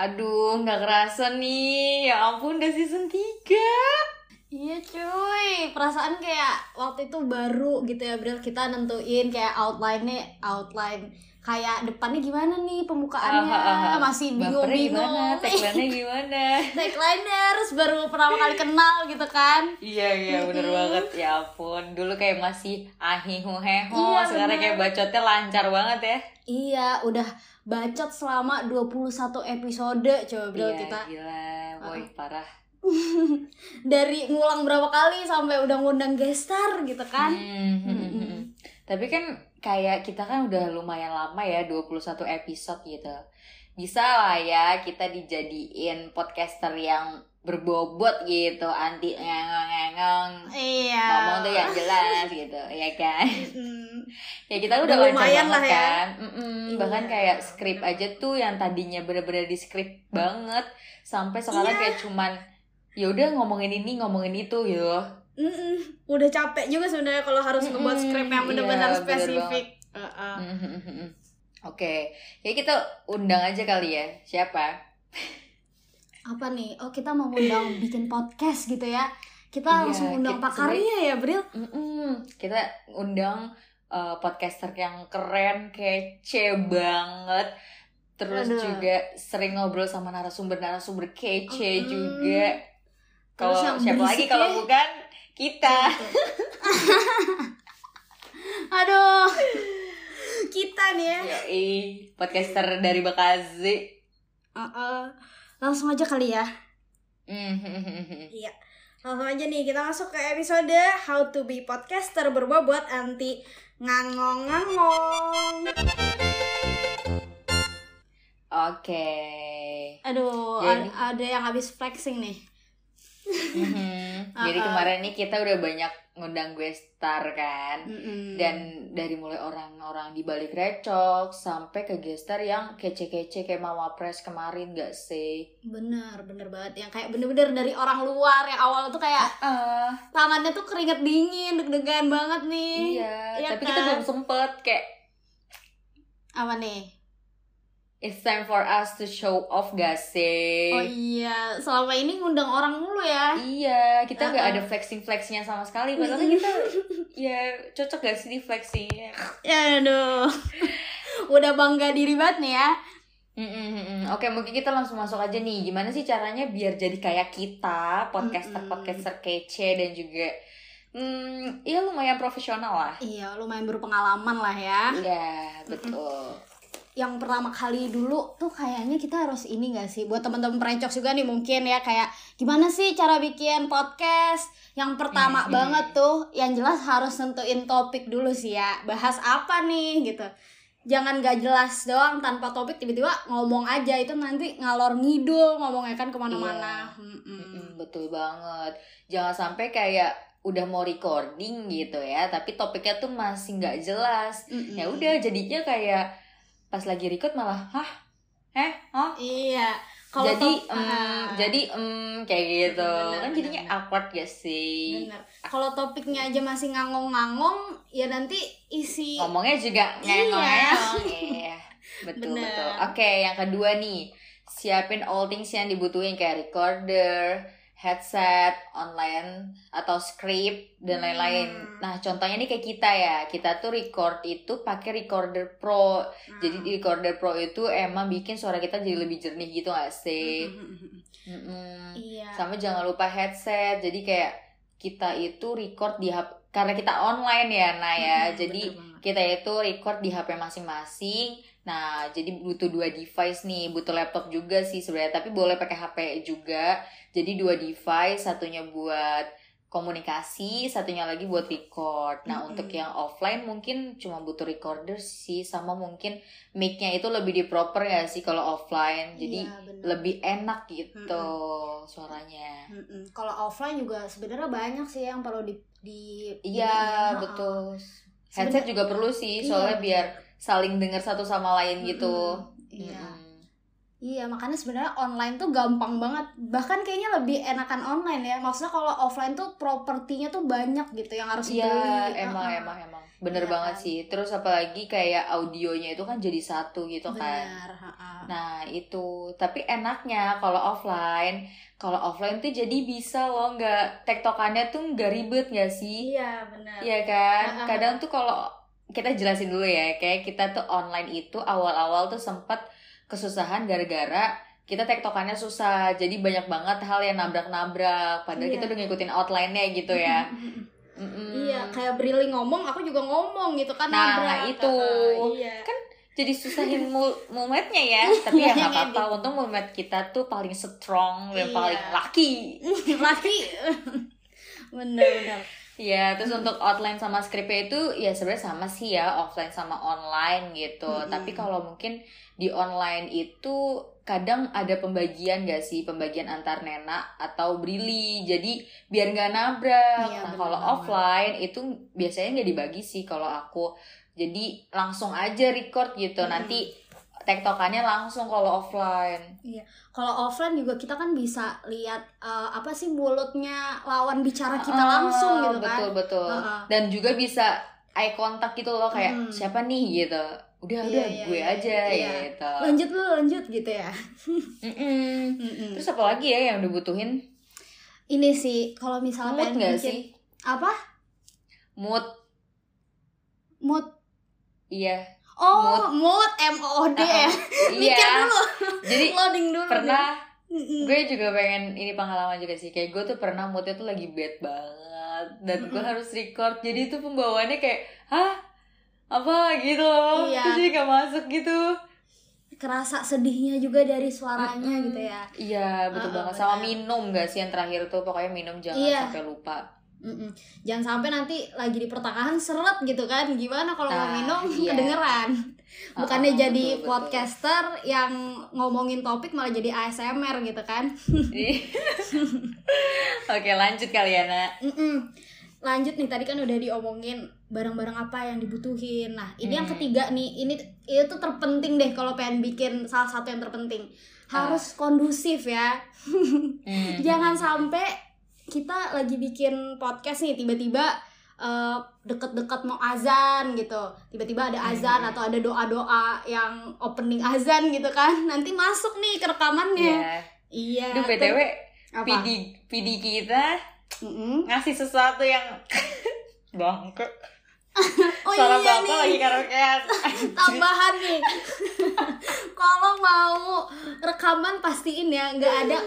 Aduh, nggak kerasa nih. Ya ampun, udah season 3. Iya cuy, perasaan kayak waktu itu baru gitu ya Bril Kita nentuin kayak outline-nya Outline kayak depannya gimana nih pembukaannya? Ah, ah, ah. Masih bingung-bingung. gimana? Tagline-nya gimana? Tagline-nya harus baru pertama kali kenal gitu kan? Iya iya bener banget. Ya ampun dulu kayak masih ahihu heho Iya, sekarang bener. kayak bacotnya lancar banget ya. Iya, udah bacot selama 21 episode coba Bril iya kita. gila. Boy parah. Dari ngulang berapa kali sampai udah ngundang gestar gitu kan? Hmm, hmm, hmm, hmm. Tapi kan kayak kita kan udah lumayan lama ya 21 episode gitu bisa lah ya kita dijadiin podcaster yang berbobot gitu anti ngengong-ngengong Iya ngomong tuh yang jelas gitu ya kan Mm. ya kita udah lumayan lah ya. kan Iya. bahkan kayak skrip aja tuh yang tadinya bener-bener di skrip banget sampai sekarang Iya. kayak cuman ya udah ngomongin ini ngomongin itu gitu Mm-mm. Udah capek juga sebenarnya kalau harus ngebuat Mm-mm, skrip yang iya, benar-benar bener spesifik. Heeh. Mhm. oke ya kita undang aja kali ya siapa Apa nih? Oh kita mau undang bikin podcast gitu ya? Kita Iya, langsung undang kita pakarnya ya, Bril? Mm-mm, kita undang uh, podcaster yang keren kece banget terus Aduh. juga sering ngobrol sama narasumber-narasumber kece Mm. juga Terus kalau siapa lagi kalau ya. bukan kita Aduh. Kita nih ya. Yoi, podcaster dari Bekasi Heeh. Langsung aja kali ya. Mhm. Iya. Langsung aja nih kita masuk ke episode How to be podcaster berbobot anti ngangong-ngangong. Oke. Aduh, Jadi- ad- ada yang habis flexing nih. Mhm. Jadi Uh-uh. kemarin nih kita udah banyak ngundang gue star kan. Mm-mm. Dan dari mulai orang-orang di balik recok sampai ke gestar yang kece-kece kayak Mama Press kemarin gak sih? bener bener banget yang kayak bener-bener dari orang luar yang awal tuh kayak Ah, tangannya tuh keringet dingin deg-degan banget nih iya. Iya Tapi kan? kita belum sempet kayak apa nih it's time for us to show off gak sih? oh iya selama ini ngundang orang mulu ya Iya, kita nggak Uh-uh. ada flexing flexingnya sama sekali. Padahal kita ya cocok gak sih di flexingnya? ya aduh udah bangga diri banget nih ya Mm-mm-mm. Oke, mungkin kita langsung masuk aja nih. Gimana sih caranya biar jadi kayak kita, podcaster-podcaster kece dan juga hmm, ya lumayan profesional lah. iya lumayan berpengalaman lah ya Iya, betul. Yang pertama kali dulu tuh kayaknya kita harus ini gak sih buat teman-teman perencok juga nih mungkin ya kayak gimana sih cara bikin podcast yang pertama Mhm. banget tuh yang jelas harus nentuin topik dulu sih ya bahas apa nih gitu jangan gak jelas doang tanpa topik tiba-tiba ngomong aja itu nanti ngalor ngidul ngomongnya kan ke mana-mana Mm-mm. Mm-mm, betul banget. Jangan sampai kayak udah mau recording gitu ya, tapi topiknya tuh masih nggak jelas. Mm-mm. Ya udah, jadinya kayak pas lagi record malah, hah, eh, hah, iya. Kalau jadi top- em, Ah. jadi em, kayak gitu. Bener, kan jadinya bener, awkward gak sih? Bener. Kalau topiknya aja masih ngangong-ngangong, ya nanti isi ngomongnya juga Iya. ngengong iya betul Bener. betul. Oke yang kedua nih. Siapin all things yang dibutuhin kayak recorder headset online atau script dan Hmm. lain-lain nah contohnya nih kayak kita ya kita tuh record itu pakai recorder pro jadi Hmm. di recorder pro itu emang bikin suara kita jadi lebih jernih gitu gak sih Mm-mm. Mm-mm. Iya. sama jangan lupa headset jadi kayak kita itu record di karena kita online ya nah ya Mm-mm, jadi bener. Kita itu record di HP masing-masing nah jadi butuh dua device nih butuh laptop juga sih sebenarnya tapi boleh pakai HP juga jadi dua device satunya buat komunikasi, satunya lagi buat record. Nah, Mm-mm. untuk yang offline mungkin cuma butuh recorder sih, sama mungkin mic-nya itu lebih di proper ya sih kalau offline. Jadi Iya, bener. lebih enak gitu suaranya. Mm-mm. Kalau offline juga sebenarnya banyak sih yang perlu di di Iya, betul. Headset juga perlu sih, soalnya Iya. biar saling dengar satu sama lain gitu. Mm-mm. Iya. Mm-mm. Iya, makanya sebenarnya online tuh gampang banget. Bahkan kayaknya lebih enakan online ya. Maksudnya kalau offline tuh propertinya tuh banyak gitu yang harus Iya, dibeli. emang Heeh. emang emang bener Iya banget kan? sih. Terus apalagi kayak audionya itu kan jadi satu gitu kan. Benar. Nah itu, tapi enaknya kalau offline, kalau offline tuh jadi bisa loh nggak tektokannya tuh nggak ribet nggak sih? Iya, benar. Iya kan? Ah, ah, Kadang tuh kalau kita jelasin dulu ya, kayak kita tuh online itu awal-awal tuh sempat kesusahan gara-gara kita tektokannya susah, jadi banyak banget hal yang nabrak-nabrak. Padahal Iya. kita udah ngikutin outline-nya gitu ya. Mm-mm. Mm-mm. Iya, kayak Brili ngomong, aku juga ngomong gitu kan Nah, nabrak. itu. Heeh, Iya. jadi susahin mul mumetnya ya tapi ya nggak apa-apa edit. untung mumet kita tuh paling strong dan Iya. paling laki Laki. bener bener. Ya terus untuk outline sama skripnya itu ya sebenarnya sama sih ya offline sama online gitu. Mm-mm. tapi kalau mungkin di online itu kadang ada pembagian gak sih? Pembagian antar nena atau brili jadi biar nggak nabrak. Iya, nah kalau offline itu biasanya nggak dibagi sih kalau aku. Jadi langsung aja record gitu. Mm-mm. nanti tektokannya langsung kalau offline Kalau offline juga kita kan bisa lihat eh, apa sih mulutnya lawan bicara kita Ah, langsung gitu kan. betul betul Heeh. dan juga bisa eye contact gitu loh kayak Mm. siapa nih gitu udah Iya, udah iya, gue iya, aja iya. gitu Lanjut lu lanjut gitu ya. Mm-mm. Mm-mm. terus apa lagi ya yang dibutuhin Ini sih kalau misalnya mood pengen nggak bikin sih apa? mood Mood. iya Oh, mood, M O O D ya. Mikir iya. dulu, jadi loading dulu. pernah gue juga pengen ini pengalaman juga sih. Kayak gue tuh pernah moodnya tuh lagi bad banget dan gue harus record. Jadi itu pembawaannya kayak hah? Apa gitu loh? Iya. terus jadi gak masuk gitu. Kerasa sedihnya juga dari suaranya Mm-mm. gitu ya. iya betul Uh-uh, banget. Sama minum gak sih yang terakhir tuh? Pokoknya minum jangan Iya. sampai lupa Mm-mm. Jangan sampai nanti lagi di pertengahan seret gitu kan. Gimana kalau mau Nah, minum iya. kedengeran. Bukannya Uh-uh, jadi betul, betul. podcaster yang ngomongin topik malah jadi ASMR gitu kan. Oke lanjut kali ya nak Mm-mm. Lanjut nih tadi kan udah diomongin barang-barang apa yang dibutuhin. Nah, ini yang Hmm. ketiga nih. Ini itu terpenting deh kalau pengen bikin salah satu yang terpenting. Harus kondusif ya. Hmm. Jangan sampai kita lagi bikin podcast nih tiba-tiba eh, deket-deket mau azan gitu tiba-tiba ada azan Hmm. atau ada doa-doa yang opening azan gitu kan nanti masuk nih ke rekamannya Iya. iya Duh btw apa PD PD kita Mm-mm. ngasih sesuatu yang bangke oh suara iya bapak nih. lagi karaokean tambahan nih. Kalau mau rekaman pastiin ya nggak ada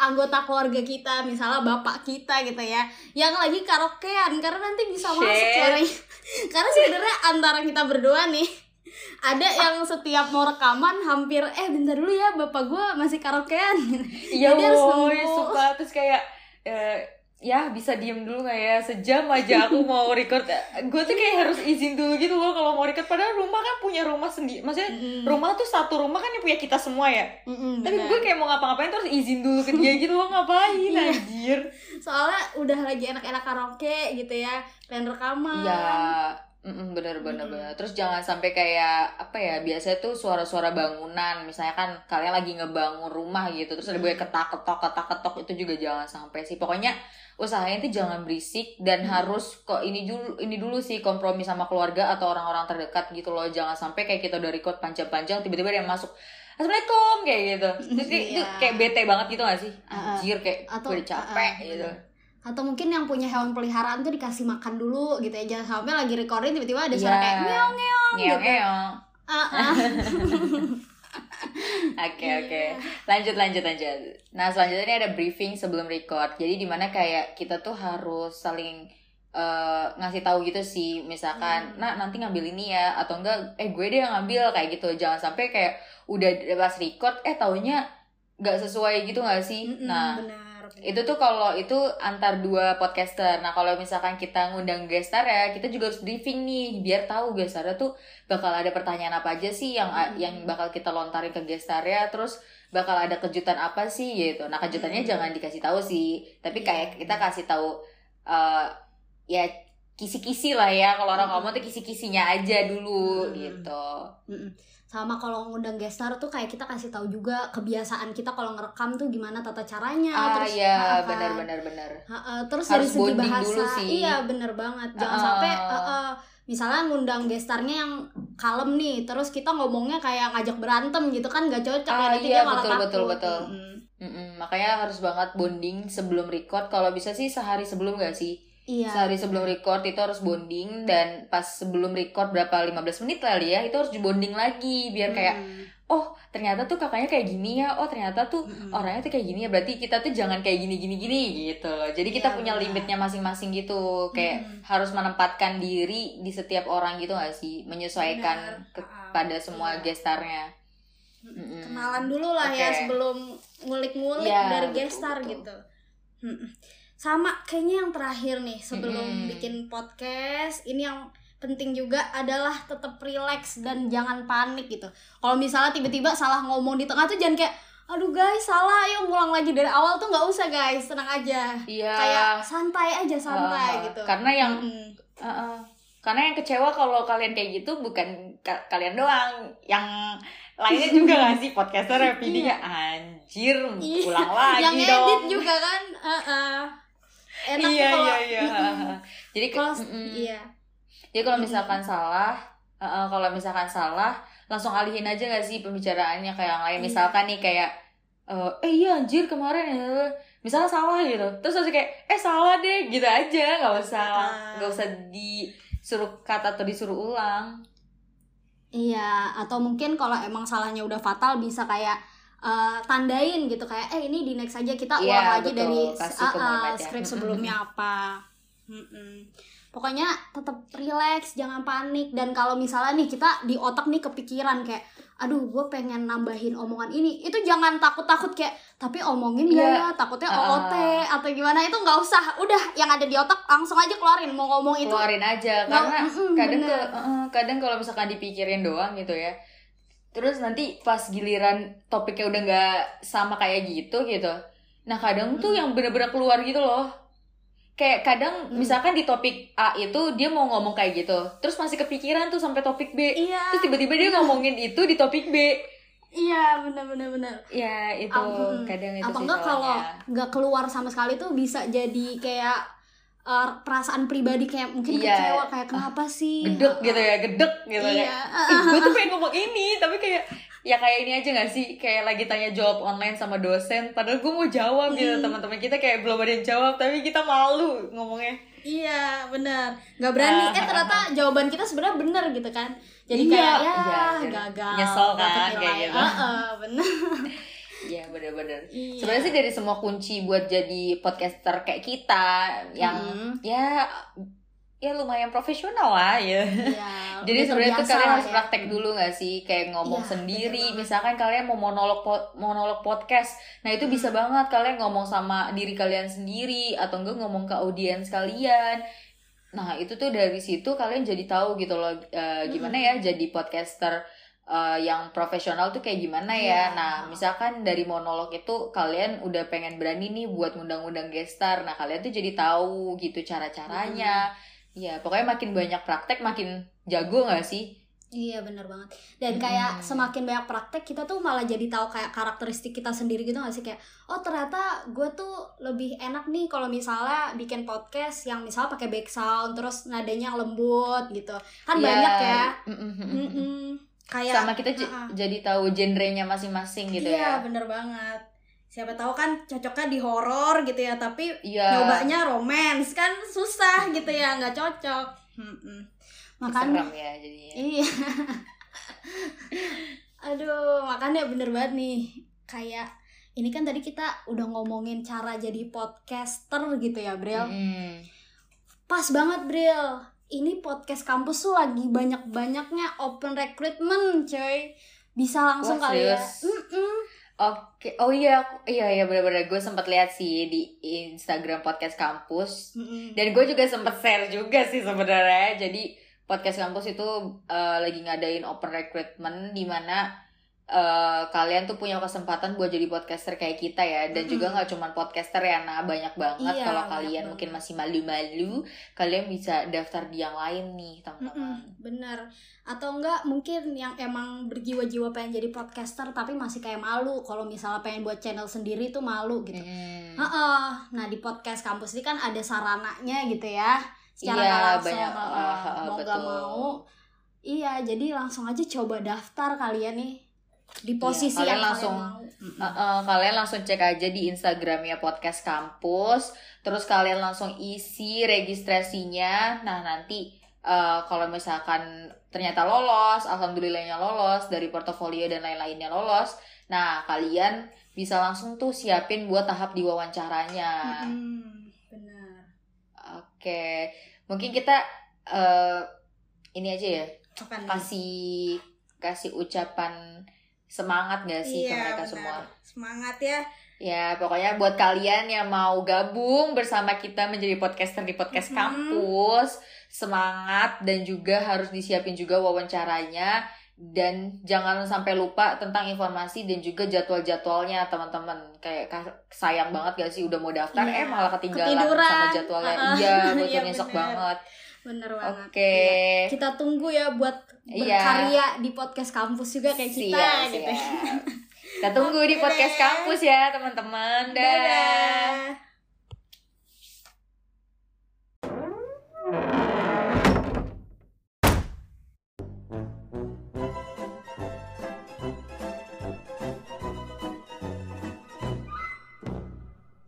anggota keluarga kita misalnya bapak kita gitu ya yang lagi karaokean karena nanti bisa masuk Shit. suaranya. Karena sebenarnya antara kita berdua nih ada yang setiap mau rekaman hampir eh bentar dulu ya bapak gue masih karaokean. Iya Jadi harus nunggu. suka terus kayak eh, ya bisa diem dulu nggak ya? Sejam aja aku mau record. Gue tuh kayak harus izin dulu gitu loh kalau mau record. Padahal rumah kan punya rumah sendiri maksudnya Mm-mm. rumah tuh satu rumah kan yang punya kita semua ya? Mm-mm, tapi gue kayak mau ngapa-ngapain tuh harus izin dulu ke dia gitu loh. Ngapain Iya. anjir? Soalnya udah lagi enak-enak karaoke gitu ya pengen rekaman Iya, mm bener bener Mm-mm. bener. Terus jangan sampai kayak apa ya? Biasanya tuh suara-suara bangunan. Misalnya kan kalian lagi ngebangun rumah gitu, terus ada bunyi ketak ketok ketak ketok itu juga jangan sampai sih. Pokoknya usahain tuh jangan berisik dan Mm. harus kok ini dulu ini dulu sih kompromi sama keluarga atau orang-orang terdekat gitu loh. Jangan sampai kayak kita udah record panjang-panjang tiba-tiba ada yang masuk. Assalamualaikum kayak gitu. Terus kayak, itu kayak bete banget gitu gak sih? Anjir kayak gue udah capek uh-uh, gitu. Atau mungkin yang punya hewan peliharaan tuh dikasih makan dulu gitu ya jangan sampai lagi recording tiba-tiba ada suara Iya. kayak ngeong ngeong gitu ah. Oke Iya. oke lanjut lanjut lanjut. Nah selanjutnya ini ada briefing sebelum record. Jadi di mana kayak kita tuh harus saling eh, ngasih tahu gitu sih. Misalkan, Hmm. nah nanti ngambil ini ya atau enggak, eh gue deh yang ngambil kayak gitu. Jangan sampai kayak udah pas record, eh taunya nggak sesuai gitu nggak sih? Mm-mm, Nah benar itu tuh kalau itu antar dua podcaster. Nah kalau misalkan kita ngundang gestar ya, kita juga harus briefing nih biar tahu gestarnya tuh bakal ada pertanyaan apa aja sih yang Hmm. yang bakal kita lontarin ke gestarnya, terus bakal ada kejutan apa sih gitu. Nah kejutannya Hmm. jangan dikasih tahu sih, tapi Iya. kayak kita kasih tahu eh ya kisi-kisi lah ya. Kalau orang Hmm. ngomong tuh kisi-kisinya aja dulu Hmm. gitu. Sama kalau ngundang gestar tuh kayak kita kasih tahu juga kebiasaan kita kalau ngerekam tuh gimana tata caranya Ah terus ya kan. benar-benar benar. Ha-ha, terus Harus dari segi bahasa dulu sih. iya bener banget jangan Ha-ha. sampai ha-ha, misalnya ngundang gestarnya yang kalem nih terus kita ngomongnya kayak ngajak berantem gitu kan gak cocok ya Ah, nanti iya, dia malah betul, takut betul, betul. Mm-mm. Mm-mm, makanya harus banget bonding sebelum record. Kalau bisa sih sehari sebelum gak sih? Iya Sehari sebelum record itu harus bonding dan pas sebelum record berapa 15 menit kali ya itu harus dibonding lagi biar kayak Mm. oh ternyata tuh kakaknya kayak gini ya. Oh ternyata tuh Mm-mm. orangnya tuh kayak gini ya. Berarti kita tuh jangan kayak gini gini gini gitu loh. Jadi kita Iya, punya benar. limitnya masing-masing gitu. Kayak Mm-mm. harus menempatkan diri di setiap orang gitu gak sih? Menyesuaikan Benar. ke- Ha-ha. pada semua Iya. gestarnya. Mm-mm. kenalan dulu lah ya Oke. sebelum ngulik-ngulik Iya, dari betul, gestar betul. gitu. Mm-mm. Sama kayaknya yang terakhir nih sebelum Mm-mm. bikin podcast ini yang penting juga adalah tetap relax dan jangan panik gitu. Kalau misalnya tiba-tiba salah ngomong di tengah tuh jangan kayak aduh guys salah ayo ngulang lagi dari awal tuh nggak usah guys tenang aja Iya. kayak santai aja santai Ah, gitu Karena yang Mm-mm. Uh-uh. Karena yang kecewa kalau kalian kayak gitu bukan ka- kalian doang, yang lainnya juga gak sih podcaster ya PD-nya anjir Iya. ulang lagi yang dong. edit juga kan uh-uh. Enak iya, kalau iya iya Jadi ke- kalau mm-mm. iya Jadi kalau misalkan salah, uh-uh, kalau misalkan salah langsung alihin aja gak sih pembicaraannya kayak yang lain. Iya. Misalkan nih kayak uh, eh iya anjir kemarin ya misalnya salah gitu terus harus kayak eh salah deh gitu aja nggak usah Ah. nggak usah disuruh kata atau disuruh ulang Iya, atau mungkin kalau emang salahnya udah fatal bisa kayak eh, tandain gitu kayak eh ini di next aja kita Iya, ulang lagi betul. dari Kasih pemahaman ya. script Mm-mm. sebelumnya apa. Mm-mm. Pokoknya tetap relax, jangan panik dan kalau misalnya nih kita di otak nih kepikiran kayak aduh gue pengen nambahin omongan ini itu jangan takut-takut kayak tapi omongin gak Iya. ya takutnya Ah. OOT atau gimana itu nggak usah udah yang ada di otak langsung aja keluarin mau ngomong itu keluarin aja karena mm-mm, kadang ke uh, kadang kalau misalkan dipikirin doang gitu ya terus nanti pas giliran topiknya udah nggak sama kayak gitu gitu. Nah kadang tuh Mm. yang bener-bener keluar gitu loh. Kayak kadang Mm. misalkan di topik A itu dia mau ngomong kayak gitu terus masih kepikiran tuh sampai topik B. Iya. Terus tiba-tiba dia ngomongin itu di topik B. Iya bener bener bener. Ya itu Am- kadang itu apa enggak kalau nggak keluar sama sekali tuh bisa jadi kayak eh, perasaan pribadi kayak mungkin Iya. kecewa kayak kenapa sih? Gedek gitu ya gedek gitu ya. Iya. Ih, gue tuh pengen ngomong ini tapi kayak ya kayak ini aja gak sih? Kayak lagi tanya jawab online sama dosen padahal gue mau jawab gitu. Teman-teman kita kayak belum ada yang jawab tapi kita malu ngomongnya. Iya benar. Nggak berani. Ah, eh ternyata jawaban kita sebenarnya bener gitu kan. Jadi Iya. kayak ya Iya, iya. gagal Nyesel kan, kayak gitu. Heeh, bener Iya bener-bener Iya. sebenarnya sih dari semua kunci buat jadi podcaster kayak kita yang Mm. ya ya lumayan profesional lah ya Iya, Jadi sebenarnya tuh kalian harus ya. praktek dulu gak sih kayak ngomong Iya, sendiri. Misalkan kalian mau monolog po- monolog podcast, nah itu bisa Hmm. banget kalian ngomong sama diri kalian sendiri atau enggak ngomong ke audiens kalian. Nah itu tuh dari situ kalian jadi tahu gitu loh eh, gimana Hmm. ya jadi podcaster eh, yang profesional tuh kayak gimana ya. Iya. Nah misalkan dari monolog itu kalian udah pengen berani nih buat ngundang-undang gestar. Nah kalian tuh jadi tahu gitu cara-caranya. Hmm. Ya pokoknya makin banyak praktek makin jago gak sih? Iya bener banget Dan kayak Mm-mm. semakin banyak praktek Kita tuh malah jadi tahu kayak karakteristik kita sendiri gitu gak sih Kayak oh ternyata gue tuh lebih enak nih kalau misalnya bikin podcast Yang misalnya pakai back sound Terus nadanya yang lembut gitu Kan Iya. banyak ya Mm-mm. Mm-mm. Kayak Sama kita uh-uh. jadi tahu genrenya masing-masing gitu Iya ya. bener banget Siapa tahu kan cocoknya di horor gitu ya Tapi Iya. nyobanya romance Kan susah gitu ya nggak cocok Mm-mm. Makanya Serem ya jadinya. Iya. Aduh, makanya bener banget nih. Kayak ini kan tadi kita udah ngomongin cara jadi podcaster gitu ya, Bril. Mm-mm. Pas banget, Bril. Ini podcast kampus tuh lagi banyak-banyaknya open recruitment, coy. Bisa langsung Wah, kali ya. serius? Mm-mm. Oke, oh iya, iya iya benar-benar gue sempat lihat sih di Instagram podcast kampus Mm-mm. dan gue juga sempat share juga sih sebenarnya. Jadi podcast kampus itu eh, lagi ngadain open recruitment di mana eh, kalian tuh punya kesempatan buat jadi podcaster kayak kita ya dan juga Mm-mm. nggak cuma podcaster ya nah banyak banget Iya, kalau kalian banget. mungkin masih malu-malu kalian bisa daftar di yang lain nih teman-teman. Mm-mm, bener atau enggak mungkin yang emang berjiwa-jiwa pengen jadi podcaster tapi masih kayak malu kalau misalnya pengen buat channel sendiri tuh malu gitu Mm. Heeh. nah di podcast kampus ini kan ada sarananya gitu ya secara Iya, langsung banyak. Ah, ah, mau nggak betul. mau iya jadi langsung aja coba daftar kalian nih di posisi kalian yang langsung- kalian mau. Uh, uh, kalian langsung cek aja di Instagramnya podcast kampus, terus kalian langsung isi registrasinya. Nah nanti uh, kalau misalkan ternyata lolos, alhamdulillahnya lolos dari portofolio dan lain-lainnya lolos. Nah kalian bisa langsung tuh siapin buat tahap diwawancaranya. Mm-mm, bener Oke, mungkin kita uh, ini aja ya kasih kasih ucapan semangat gak sih ke Iya, mereka benar. semua? semangat ya Ya, pokoknya buat kalian yang mau gabung bersama kita menjadi podcaster di podcast Mhm. kampus, semangat dan juga harus disiapin juga wawancaranya dan jangan sampai lupa tentang informasi dan juga jadwal-jadwalnya teman-teman. Kayak ka- sayang banget gak sih udah mau daftar Iya, eh malah ketinggalan ketiduran. sama jadwalnya. Ah, iya, betul iya, nyesek banget. Bener banget Oke. Iya. kita tunggu ya buat Iya. berkarya di podcast kampus juga kayak kita Siap, gitu. Kita tunggu di Oke podcast kampus ya, teman-teman. Dadah. Dadah.